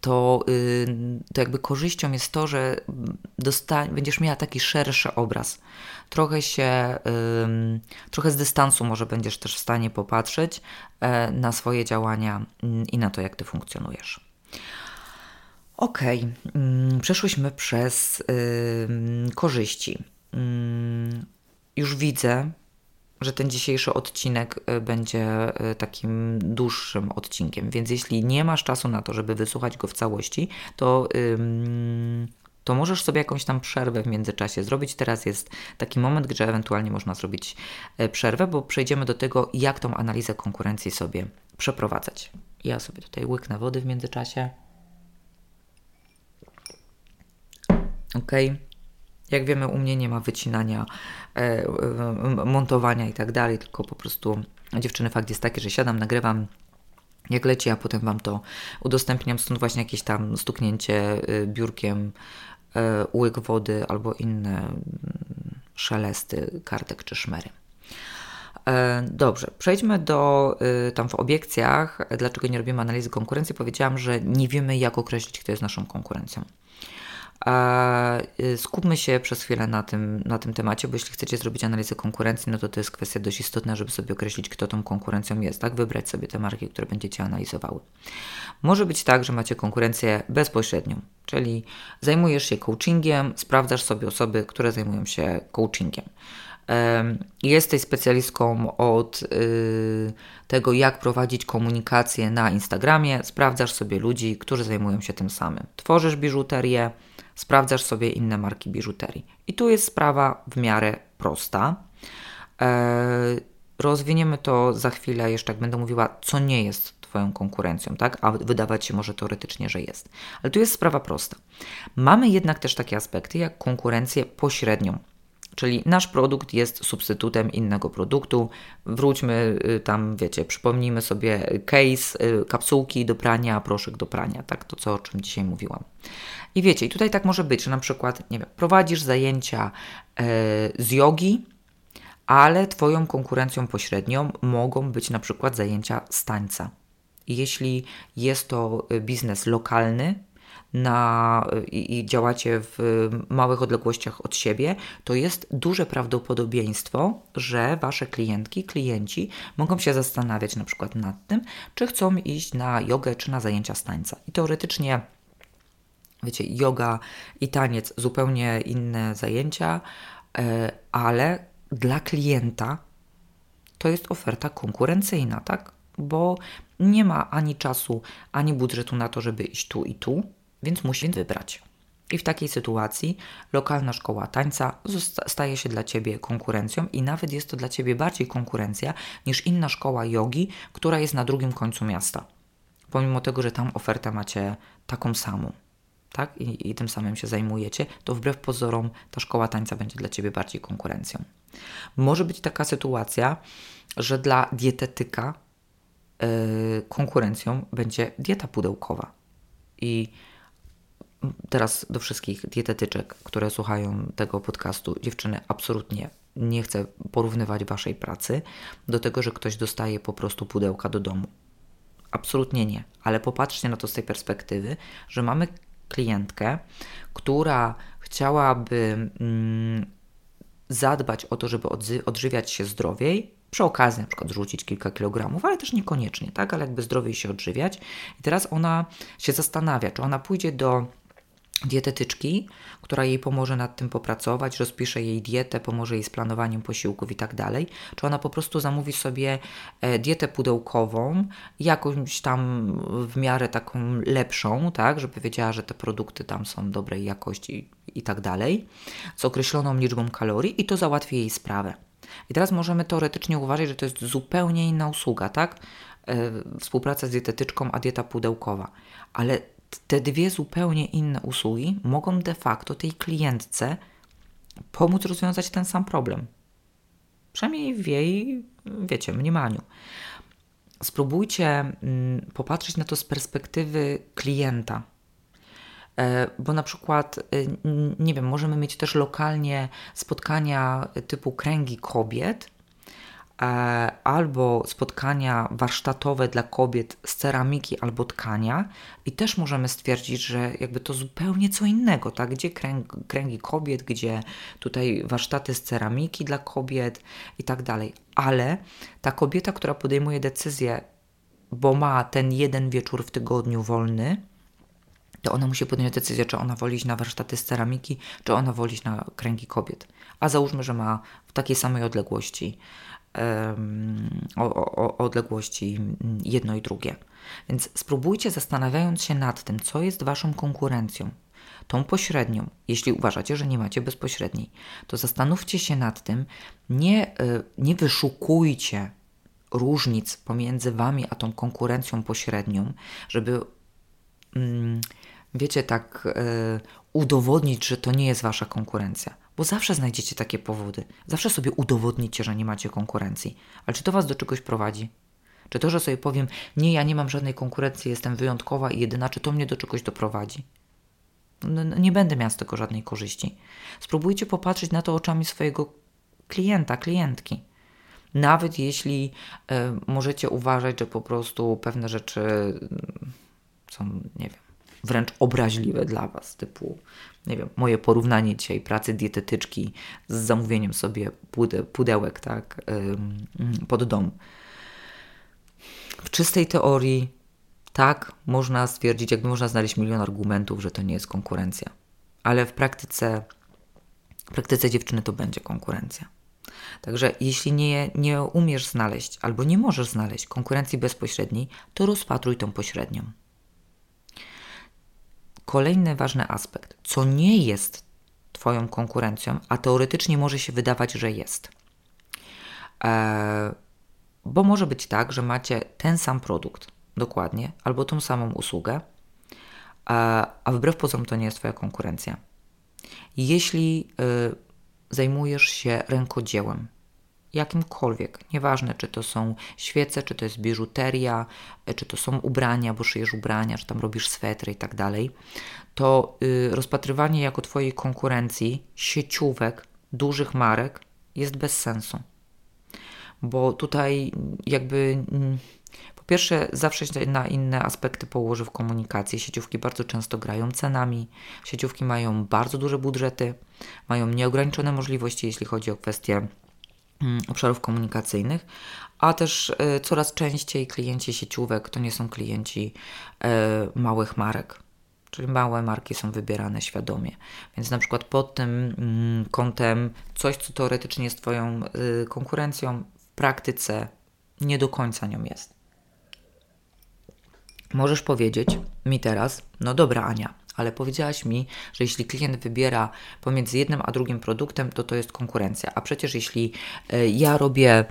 to, y, to jakby korzyścią jest to, że dosta- będziesz miała taki szerszy obraz. Trochę się, trochę z dystansu może będziesz też w stanie popatrzeć e, na swoje działania mm, i na to, jak ty funkcjonujesz. Ok, mm, przeszłyśmy przez korzyści. Już widzę, że ten dzisiejszy odcinek y, będzie y, takim dłuższym odcinkiem, więc jeśli nie masz czasu na to, żeby wysłuchać go w całości, to, to możesz sobie jakąś tam przerwę w międzyczasie zrobić. Teraz jest taki moment, gdzie ewentualnie można zrobić y, przerwę, bo przejdziemy do tego, jak tą analizę konkurencji sobie przeprowadzać. Ja sobie tutaj łyknę wody w międzyczasie. Ok. Jak wiemy, u mnie nie ma wycinania, e, e, montowania i tak dalej, tylko po prostu dziewczyny fakt jest taki, że siadam, nagrywam jak leci, a potem Wam to udostępniam, stąd właśnie jakieś tam stuknięcie e, biurkiem, łyk wody albo inne mm, szelesty kartek czy szmery. Dobrze, przejdźmy do tam w obiekcjach, dlaczego nie robimy analizy konkurencji. Powiedziałam, że nie wiemy, jak określić, kto jest naszą konkurencją. Y, skupmy się przez chwilę na tym, na tym temacie, bo jeśli chcecie zrobić analizę konkurencji, no to to jest kwestia dość istotna, żeby sobie określić, kto tą konkurencją jest, tak? Wybrać sobie te marki, które będziecie analizowały. Może być tak, że macie konkurencję bezpośrednią, czyli zajmujesz się coachingiem, sprawdzasz sobie osoby, które zajmują się coachingiem. Jesteś specjalistką od y, tego, jak prowadzić komunikację na Instagramie, sprawdzasz sobie ludzi, którzy zajmują się tym samym. Tworzysz biżuterię, sprawdzasz sobie inne marki biżuterii. I tu jest sprawa w miarę prosta. E, rozwiniemy to za chwilę, jeszcze jak będę mówiła, co nie jest Twoją konkurencją, tak? A wydawać się może teoretycznie, że jest. Ale tu jest sprawa prosta. Mamy jednak też takie aspekty jak konkurencję pośrednią. Czyli nasz produkt jest substytutem innego produktu. Wróćmy y, tam, wiecie, przypomnijmy sobie case, y, kapsułki do prania, proszek do prania, tak? To co, o czym dzisiaj mówiłam. I wiecie, i tutaj tak może być, że na przykład, nie wiem, prowadzisz zajęcia e, z jogi, ale Twoją konkurencją pośrednią mogą być na przykład zajęcia z tańca. Jeśli jest to y, biznes lokalny, na, i, i, działacie w małych odległościach od siebie, to jest duże prawdopodobieństwo, że wasze klientki, klienci mogą się zastanawiać na przykład nad tym, czy chcą iść na jogę czy na zajęcia z tańca. I teoretycznie, wiecie, yoga i taniec zupełnie inne zajęcia, e, ale dla klienta to jest oferta konkurencyjna, tak? Bo nie ma ani czasu, ani budżetu na to, żeby iść tu i tu więc musi wybrać. I w takiej sytuacji lokalna szkoła tańca staje się dla Ciebie konkurencją i nawet jest to dla Ciebie bardziej konkurencja niż inna szkoła jogi, która jest na drugim końcu miasta. Pomimo tego, że tam ofertę macie taką samą, tak? I, I tym samym się zajmujecie, to wbrew pozorom ta szkoła tańca będzie dla Ciebie bardziej konkurencją. Może być taka sytuacja, że dla dietetyka yy, konkurencją będzie dieta pudełkowa. I teraz do wszystkich dietetyczek, które słuchają tego podcastu, dziewczyny, absolutnie nie chcę porównywać waszej pracy do tego, że ktoś dostaje po prostu pudełka do domu. Absolutnie nie, ale popatrzcie na to z tej perspektywy, że mamy klientkę, która chciałaby mm, zadbać o to, żeby odżywiać się zdrowiej, przy okazji na przykład rzucić kilka kilogramów, ale też niekoniecznie, tak, ale jakby zdrowiej się odżywiać. I teraz ona się zastanawia, czy ona pójdzie do dietetyczki, która jej pomoże nad tym popracować, rozpisze jej dietę, pomoże jej z planowaniem posiłków i tak dalej, czy ona po prostu zamówi sobie e, dietę pudełkową, jakąś tam w miarę taką lepszą, tak, żeby wiedziała, że te produkty tam są dobrej jakości i tak dalej, z określoną liczbą kalorii i to załatwi jej sprawę. I teraz możemy teoretycznie uważać, że to jest zupełnie inna usługa, tak? E, współpraca z dietetyczką, a dieta pudełkowa. Ale te dwie zupełnie inne usługi mogą de facto tej klientce pomóc rozwiązać ten sam problem. Przynajmniej w jej, wiecie, mniemaniu. Spróbujcie mm, popatrzeć na to z perspektywy klienta. E, bo na przykład, y, nie wiem, możemy mieć też lokalnie spotkania typu kręgi kobiet, E, albo spotkania warsztatowe dla kobiet z ceramiki albo tkania i też możemy stwierdzić, że jakby to zupełnie co innego, tak? Gdzie kręg, kręgi kobiet, gdzie tutaj warsztaty z ceramiki dla kobiet i tak dalej. Ale ta kobieta, która podejmuje decyzję, bo ma ten jeden wieczór w tygodniu wolny, to ona musi podjąć decyzję, czy ona woli iść na warsztaty z ceramiki, czy ona woli iść na kręgi kobiet. A załóżmy, że ma w takiej samej odległości o, o, odległości jedno i drugie. Więc spróbujcie zastanawiając się nad tym, co jest Waszą konkurencją, tą pośrednią, jeśli uważacie, że nie macie bezpośredniej, to zastanówcie się nad tym, nie, e, nie wyszukujcie różnic pomiędzy Wami a tą konkurencją pośrednią, żeby, mm, wiecie, tak e, udowodnić, że to nie jest Wasza konkurencja bo zawsze znajdziecie takie powody. Zawsze sobie udowodnicie, że nie macie konkurencji. Ale czy to Was do czegoś prowadzi? Czy to, że sobie powiem, nie, ja nie mam żadnej konkurencji, jestem wyjątkowa i jedyna, czy to mnie do czegoś doprowadzi? No, no, nie będę miał z tego żadnej korzyści. Spróbujcie popatrzeć na to oczami swojego klienta, klientki. Nawet jeśli y, możecie uważać, że po prostu pewne rzeczy y, są, nie wiem, wręcz obraźliwe dla Was, typu, nie wiem, moje porównanie dzisiaj pracy dietetyczki z zamówieniem sobie pude, pudełek, tak, pod dom. W czystej teorii, tak, można stwierdzić, jakby można znaleźć milion argumentów, że to nie jest konkurencja. Ale w praktyce, w praktyce dziewczyny to będzie konkurencja. Także jeśli nie, nie umiesz znaleźć albo nie możesz znaleźć konkurencji bezpośredniej, to rozpatruj tą pośrednią. Kolejny ważny aspekt, co nie jest Twoją konkurencją, a teoretycznie może się wydawać, że jest. E, bo może być tak, że macie ten sam produkt, dokładnie, albo tą samą usługę, e, a wbrew pozorom to nie jest Twoja konkurencja. Jeśli e, zajmujesz się rękodziełem, jakimkolwiek. Nieważne, czy to są świece, czy to jest biżuteria, e, czy to są ubrania, bo szyjesz ubrania, czy tam robisz swetry i tak dalej, to y, rozpatrywanie jako Twojej konkurencji sieciówek, dużych marek jest bez sensu. bo tutaj jakby mm, po pierwsze zawsze się na inne aspekty położy w komunikacji. Sieciówki bardzo często grają cenami, sieciówki mają bardzo duże budżety, mają nieograniczone możliwości, jeśli chodzi o kwestie obszarów komunikacyjnych, a też y, coraz częściej klienci sieciówek to nie są klienci y, małych marek. Czyli małe marki są wybierane świadomie. Więc na przykład pod tym mm, kątem coś, co teoretycznie jest Twoją y, konkurencją, w praktyce nie do końca nią jest. Możesz powiedzieć mi teraz, no dobra Ania, ale powiedziałaś mi, że jeśli klient wybiera pomiędzy jednym a drugim produktem, to to jest konkurencja. A przecież jeśli y, ja robię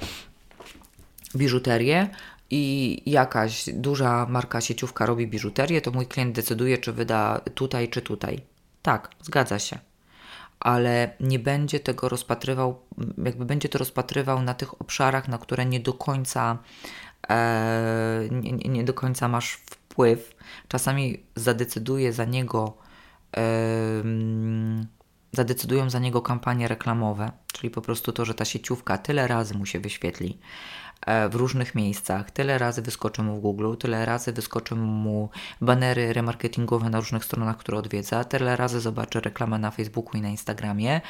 biżuterię, i jakaś duża marka sieciówka robi biżuterię, to mój klient decyduje, czy wyda tutaj, czy tutaj. Tak, zgadza się. Ale nie będzie tego rozpatrywał, jakby będzie to rozpatrywał na tych obszarach, na które nie do końca, e, nie, nie, do końca masz wpływ. Czasami zadecyduje za niego, e, zadecydują za niego kampanie reklamowe, czyli po prostu to, że ta sieciówka tyle razy mu się wyświetli, w różnych miejscach. Tyle razy wyskoczy mu w Google, tyle razy wyskoczy mu banery remarketingowe na różnych stronach, które odwiedza, tyle razy zobaczy reklamę na Facebooku i na Instagramie,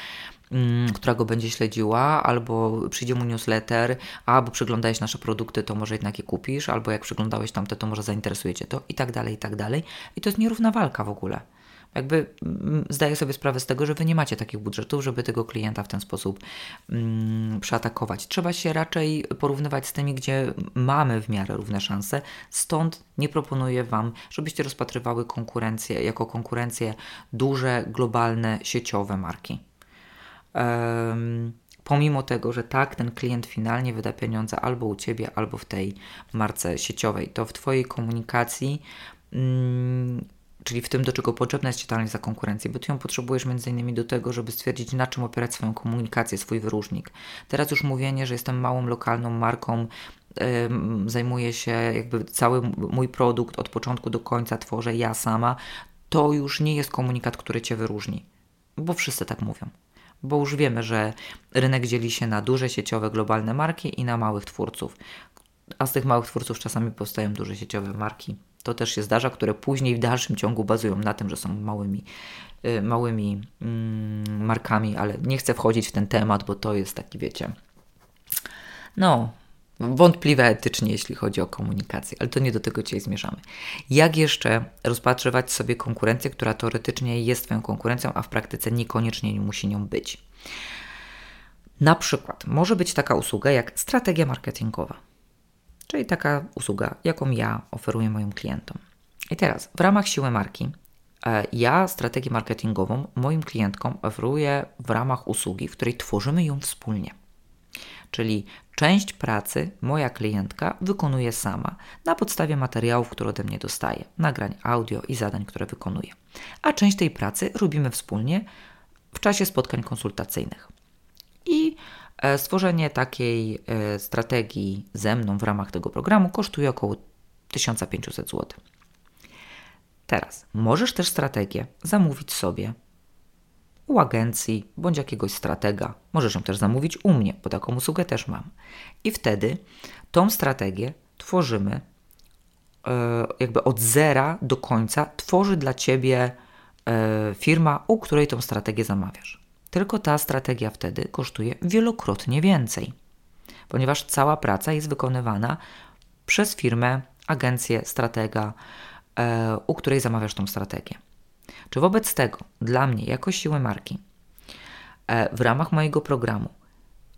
mm, która go będzie śledziła, albo przyjdzie mu newsletter, albo przyglądałeś nasze produkty, to może jednak je kupisz, albo jak przyglądałeś tamte, to może zainteresuje Cię to i tak dalej, i tak dalej. I to jest nierówna walka w ogóle. Jakby mm, zdaję sobie sprawę z tego, że wy nie macie takich budżetów, żeby tego klienta w ten sposób mm, przeatakować. Trzeba się raczej porównywać z tymi, gdzie mamy w miarę równe szanse. Stąd nie proponuję Wam, żebyście rozpatrywały konkurencję jako konkurencję duże, globalne, sieciowe marki. Um, pomimo tego, że tak, ten klient finalnie wyda pieniądze albo u Ciebie, albo w tej marce sieciowej, to w Twojej komunikacji mm, czyli w tym, do czego potrzebna jest Ci ta analiza konkurencji, bo Ty ją potrzebujesz m.in. do tego, żeby stwierdzić, na czym opierać swoją komunikację, swój wyróżnik. Teraz już mówienie, że jestem małą, lokalną marką, yy, zajmuję się jakby cały mój produkt od początku do końca tworzę ja sama, to już nie jest komunikat, który Cię wyróżni, bo wszyscy tak mówią. Bo już wiemy, że rynek dzieli się na duże sieciowe globalne marki i na małych twórców. A z tych małych twórców czasami powstają duże sieciowe marki to też się zdarza, które później w dalszym ciągu bazują na tym, że są małymi, y, małymi mm, markami, ale nie chcę wchodzić w ten temat, bo to jest taki, wiecie, no, wątpliwe etycznie, jeśli chodzi o komunikację, ale to nie do tego dzisiaj zmierzamy. Jak jeszcze rozpatrywać sobie konkurencję, która teoretycznie jest Twoją konkurencją, a w praktyce niekoniecznie nie musi nią być? Na przykład może być taka usługa jak strategia marketingowa czyli taka usługa, jaką ja oferuję moim klientom. I teraz, w ramach siły marki, e, ja strategię marketingową moim klientkom oferuję w ramach usługi, w której tworzymy ją wspólnie. Czyli część pracy moja klientka wykonuje sama na podstawie materiałów, które ode mnie dostaje, nagrań audio i zadań, które wykonuje. A część tej pracy robimy wspólnie w czasie spotkań konsultacyjnych. I stworzenie takiej e, strategii ze mną w ramach tego programu kosztuje około 1500 zł. Teraz możesz też strategię zamówić sobie u agencji bądź jakiegoś stratega. Możesz ją też zamówić u mnie, bo taką usługę też mam. I wtedy tą strategię tworzymy e, jakby od zera do końca, tworzy dla ciebie firma, u której tą strategię zamawiasz. Tylko ta strategia wtedy kosztuje wielokrotnie więcej, ponieważ cała praca jest wykonywana przez firmę, agencję, stratega, e, u której zamawiasz tą strategię. Czy wobec tego dla mnie, jako siły marki, e, w ramach mojego programu,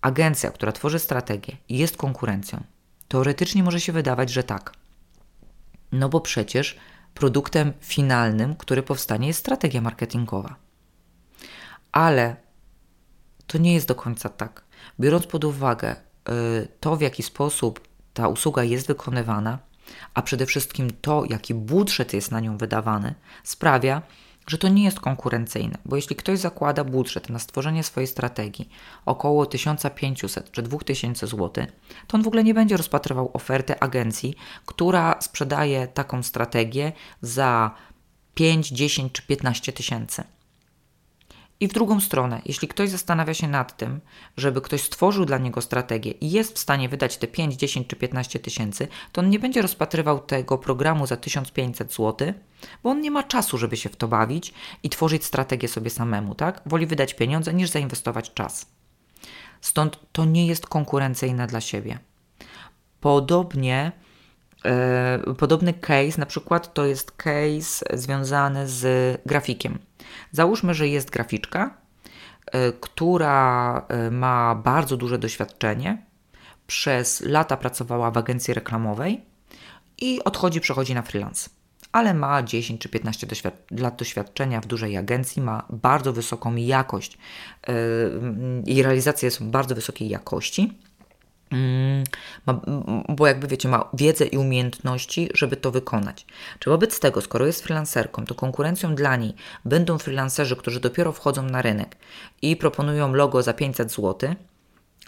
agencja, która tworzy strategię, jest konkurencją? Teoretycznie może się wydawać, że tak. No bo przecież produktem finalnym, który powstanie, jest strategia marketingowa. Ale to nie jest do końca tak. Biorąc pod uwagę y, to, w jaki sposób ta usługa jest wykonywana, a przede wszystkim to, jaki budżet jest na nią wydawany, sprawia, że to nie jest konkurencyjne, bo jeśli ktoś zakłada budżet na stworzenie swojej strategii około 1500 czy 2000 zł, to on w ogóle nie będzie rozpatrywał oferty agencji, która sprzedaje taką strategię za 5, 10 czy 15 tysięcy. I w drugą stronę, jeśli ktoś zastanawia się nad tym, żeby ktoś stworzył dla niego strategię i jest w stanie wydać te 5, 10 czy 15 tysięcy, to on nie będzie rozpatrywał tego programu za 1500 zł, bo on nie ma czasu, żeby się w to bawić i tworzyć strategię sobie samemu, tak? Woli wydać pieniądze niż zainwestować czas. Stąd to nie jest konkurencyjne dla siebie. Podobnie, podobny case, na przykład to jest case związany z grafikiem. Załóżmy, że jest graficzka, e, która e, ma bardzo duże doświadczenie, przez lata pracowała w agencji reklamowej i odchodzi, przechodzi na freelance. Ale ma 10 czy 15 doświad lat doświadczenia w dużej agencji, ma bardzo wysoką jakość i realizacje są bardzo wysokiej jakości ma, bo jakby wiecie, ma wiedzę i umiejętności, żeby to wykonać. Czy wobec tego, skoro jest freelancerką, to konkurencją dla niej będą freelancerzy, którzy dopiero wchodzą na rynek i proponują logo za 500 zł,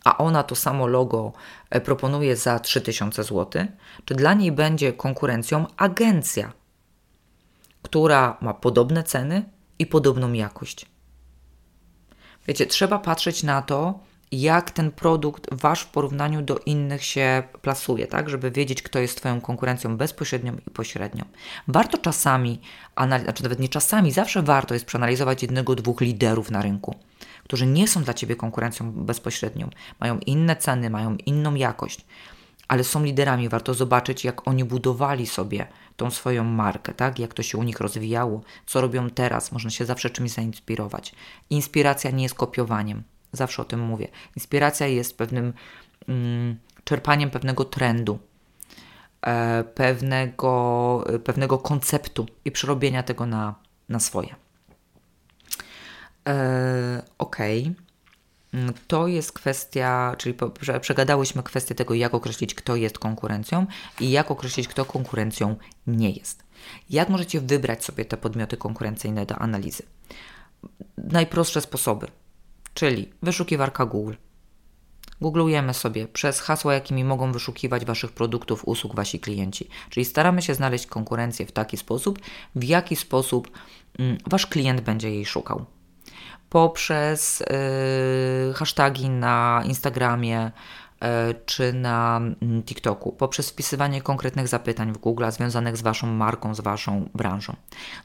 a ona to samo logo e, proponuje za 3000 zł, czy dla niej będzie konkurencją agencja, która ma podobne ceny i podobną jakość? Wiecie, trzeba patrzeć na to, jak ten produkt wasz w porównaniu do innych się plasuje, tak, żeby wiedzieć, kto jest Twoją konkurencją bezpośrednią i pośrednią. Warto czasami, znaczy nawet nie czasami, zawsze warto jest przeanalizować jednego, dwóch liderów na rynku, którzy nie są dla Ciebie konkurencją bezpośrednią, mają inne ceny, mają inną jakość, ale są liderami. Warto zobaczyć, jak oni budowali sobie tą swoją markę, tak? Jak to się u nich rozwijało, co robią teraz. Można się zawsze czymś zainspirować. Inspiracja nie jest kopiowaniem. Zawsze o tym mówię. Inspiracja jest pewnym mm, czerpaniem pewnego trendu, e, pewnego, pewnego konceptu i przerobienia tego na, na swoje. E, ok. Mm, to jest kwestia, czyli przegadałyśmy kwestię tego, jak określić, kto jest konkurencją i jak określić, kto konkurencją nie jest. Jak możecie wybrać sobie te podmioty konkurencyjne do analizy? Najprostsze sposoby czyli wyszukiwarka Google. Googlujemy sobie przez hasła, jakimi mogą wyszukiwać Waszych produktów, usług Wasi klienci. Czyli staramy się znaleźć konkurencję w taki sposób, w jaki sposób mm, Wasz klient będzie jej szukał. Poprzez yy, hasztagi na Instagramie, czy na mm, TikToku, poprzez wpisywanie konkretnych zapytań w Google związanych z Waszą marką, z Waszą branżą.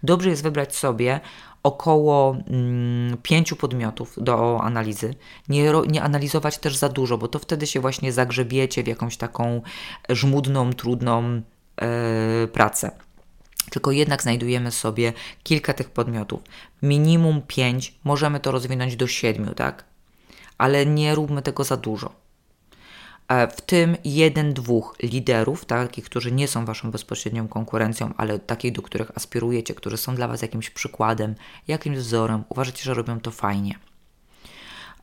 Dobrze jest wybrać sobie około mm, pięciu podmiotów do analizy. Nie, nie analizować też za dużo, bo to wtedy się właśnie zagrzebiecie w jakąś taką żmudną, trudną yy, pracę tylko jednak znajdujemy sobie kilka tych podmiotów. Minimum pięć, możemy to rozwinąć do siedmiu, tak? Ale nie róbmy tego za dużo. E, w tym jeden, dwóch liderów, takich, którzy nie są Waszą bezpośrednią konkurencją, ale takich, do których aspirujecie, którzy są dla Was jakimś przykładem, jakimś wzorem, uważacie, że robią to fajnie.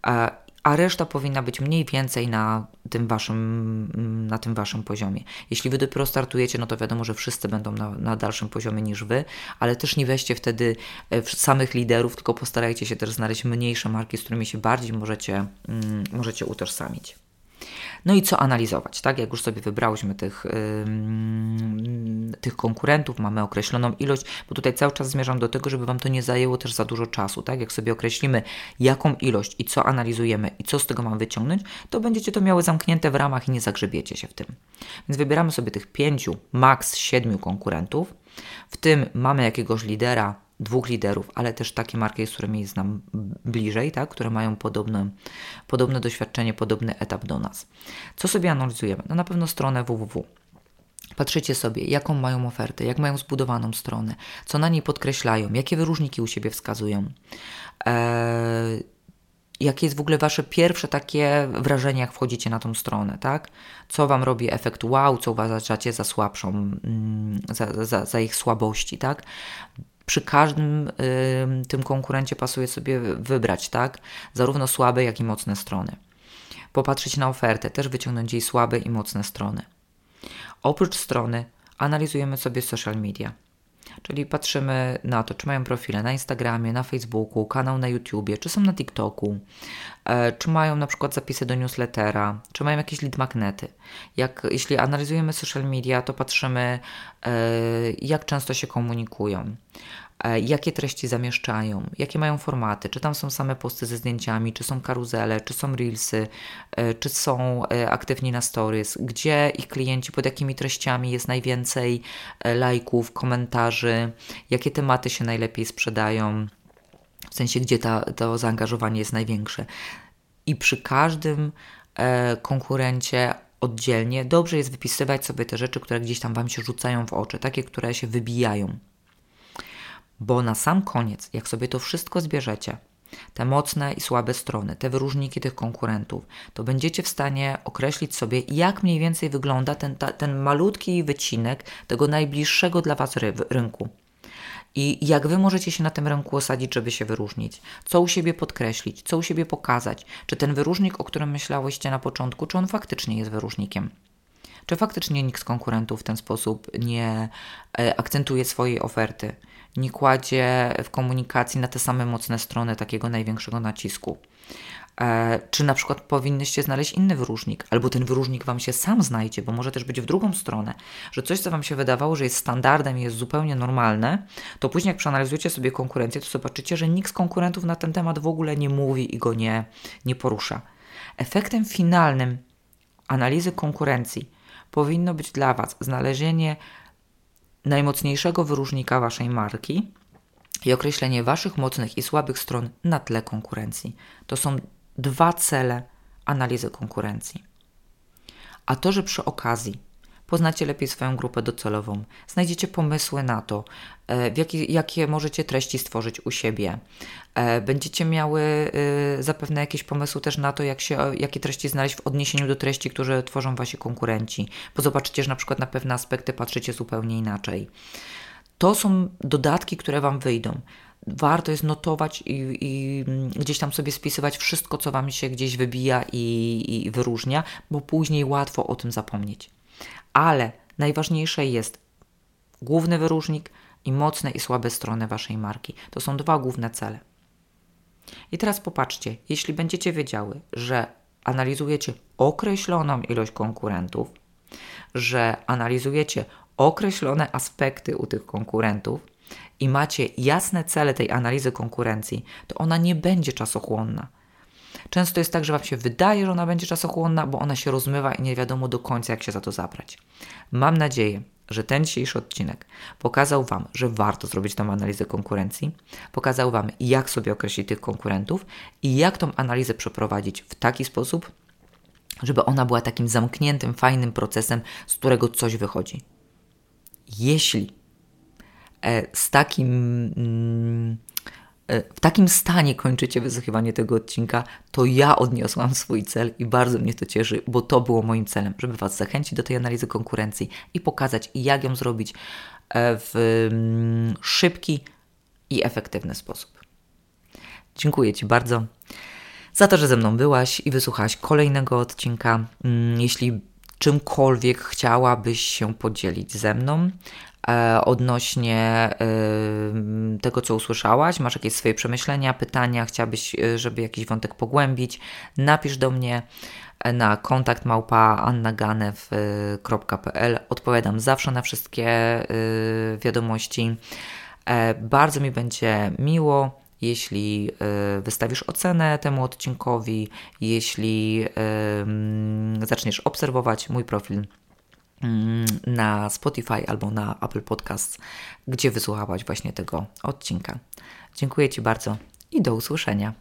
E, a reszta powinna być mniej więcej na tym waszym, na tym waszym poziomie. Jeśli wy dopiero startujecie, no to wiadomo, że wszyscy będą na, na dalszym poziomie niż wy, ale też nie weźcie wtedy e, samych liderów, tylko postarajcie się też znaleźć mniejsze marki, z którymi się bardziej możecie, mm, możecie utożsamić. No i co analizować, tak? Jak już sobie wybrałyśmy tych, yy, tych konkurentów, mamy określoną ilość, bo tutaj cały czas zmierzam do tego, żeby Wam to nie zajęło też za dużo czasu, tak? Jak sobie określimy, jaką ilość i co analizujemy i co z tego mam wyciągnąć, to będziecie to miały zamknięte w ramach i nie zagrzebiecie się w tym. Więc wybieramy sobie tych pięciu, maks siedmiu konkurentów, w tym mamy jakiegoś lidera, dwóch liderów, ale też takie marki, z którymi znam bliżej, tak, które mają podobne, podobne doświadczenie, podobny etap do nas. Co sobie analizujemy? No na pewno stronę www. Patrzycie sobie, jaką mają ofertę, jak mają zbudowaną stronę, co na niej podkreślają, jakie wyróżniki u siebie wskazują. Eee, jakie jest w ogóle Wasze pierwsze takie wrażenie, jak wchodzicie na tą stronę, tak? Co Wam robi efekt wow, co uważacie za słabszą, mm, za, za, za ich słabości, tak? Przy każdym y, tym konkurencie pasuje sobie wybrać, tak? Zarówno słabe, jak i mocne strony. Popatrzeć na ofertę, też wyciągnąć jej słabe i mocne strony. Oprócz strony analizujemy sobie social media. Czyli patrzymy na to, czy mają profile na Instagramie, na Facebooku, kanał na YouTubie, czy są na TikToku, e, czy mają na przykład zapisy do newslettera, czy mają jakieś lead magnety. Jak, jeśli analizujemy social media, to patrzymy, e, jak często się komunikują. E, jakie treści zamieszczają, jakie mają formaty, czy tam są same posty ze zdjęciami, czy są karuzele, czy są reelsy, e, czy są e, aktywni na stories, gdzie ich klienci, pod jakimi treściami jest najwięcej lajków, komentarzy, jakie tematy się najlepiej sprzedają, w sensie gdzie ta, to zaangażowanie jest największe. I przy każdym konkurencie oddzielnie, dobrze jest wypisywać sobie te rzeczy, które gdzieś tam Wam się rzucają w oczy, takie, które się wybijają. Bo na sam koniec, jak sobie to wszystko zbierzecie, te mocne i słabe strony, te wyróżniki tych konkurentów, to będziecie w stanie określić sobie, jak mniej więcej wygląda ten, ta, ten malutki wycinek tego najbliższego dla Was ry rynku. I jak wy możecie się na tym rynku osadzić, żeby się wyróżnić? Co u siebie podkreślić? Co u siebie pokazać? Czy ten wyróżnik, o którym myślałyście na początku, czy on faktycznie jest wyróżnikiem? Czy faktycznie nikt z konkurentów w ten sposób nie e, akcentuje swojej oferty? Nie kładzie w komunikacji na te same mocne strony takiego największego nacisku? E, czy na przykład powinnyście znaleźć inny wyróżnik, albo ten wyróżnik Wam się sam znajdzie, bo może też być w drugą stronę, że coś, co Wam się wydawało, że jest standardem jest zupełnie normalne, to później jak przeanalizujecie sobie konkurencję, to zobaczycie, że nikt z konkurentów na ten temat w ogóle nie mówi i go nie, nie porusza. Efektem finalnym analizy konkurencji powinno być dla Was znalezienie najmocniejszego wyróżnika Waszej marki i określenie Waszych mocnych i słabych stron na tle konkurencji. To są dwa cele analizy konkurencji. A to, że przy okazji poznacie lepiej swoją grupę docelową, znajdziecie pomysły na to, e, jakie, jakie możecie treści stworzyć u siebie. E, będziecie miały e, zapewne jakieś pomysły też na to, jak się, jakie treści znaleźć w odniesieniu do treści, które tworzą wasi konkurenci, bo zobaczycie, że na przykład na pewne aspekty patrzycie zupełnie inaczej. To są dodatki, które Wam wyjdą warto jest notować i, i, gdzieś tam sobie spisywać wszystko, co Wam się gdzieś wybija i, i wyróżnia, bo później łatwo o tym zapomnieć. Ale najważniejsze jest główny wyróżnik i mocne i słabe strony Waszej marki. To są dwa główne cele. I teraz popatrzcie, jeśli będziecie wiedziały, że analizujecie określoną ilość konkurentów, że analizujecie określone aspekty u tych konkurentów, i macie jasne cele tej analizy konkurencji, to ona nie będzie czasochłonna. Często jest tak, że Wam się wydaje, że ona będzie czasochłonna, bo ona się rozmywa i nie wiadomo do końca, jak się za to zabrać. Mam nadzieję, że ten dzisiejszy odcinek pokazał Wam, że warto zrobić tą analizę konkurencji, pokazał Wam, jak sobie określić tych konkurentów i jak tą analizę przeprowadzić w taki sposób, żeby ona była takim zamkniętym, fajnym procesem, z którego coś wychodzi. Jeśli E, z takim, mm, w takim stanie kończycie wysłuchiwanie tego odcinka, to ja odniosłam swój cel i bardzo mnie to cieszy, bo to było moim celem, żeby Was zachęcić do tej analizy konkurencji i pokazać, jak ją zrobić e, w mm, szybki i efektywny sposób. Dziękuję Ci bardzo za to, że ze mną byłaś i wysłuchałaś kolejnego odcinka. Mm, jeśli czymkolwiek chciałabyś się podzielić ze mną, E, odnośnie e, tego, co usłyszałaś, masz jakieś swoje przemyślenia, pytania, chciałabyś, e, żeby jakiś wątek pogłębić, napisz do mnie na kontakt małpa annaganew.pl. Odpowiadam zawsze na wszystkie wiadomości. Bardzo mi będzie miło, jeśli wystawisz ocenę temu odcinkowi, jeśli zaczniesz obserwować mój profil na Spotify albo na Apple Podcasts, gdzie wysłuchałaś właśnie tego odcinka. Dziękuję Ci bardzo i do usłyszenia.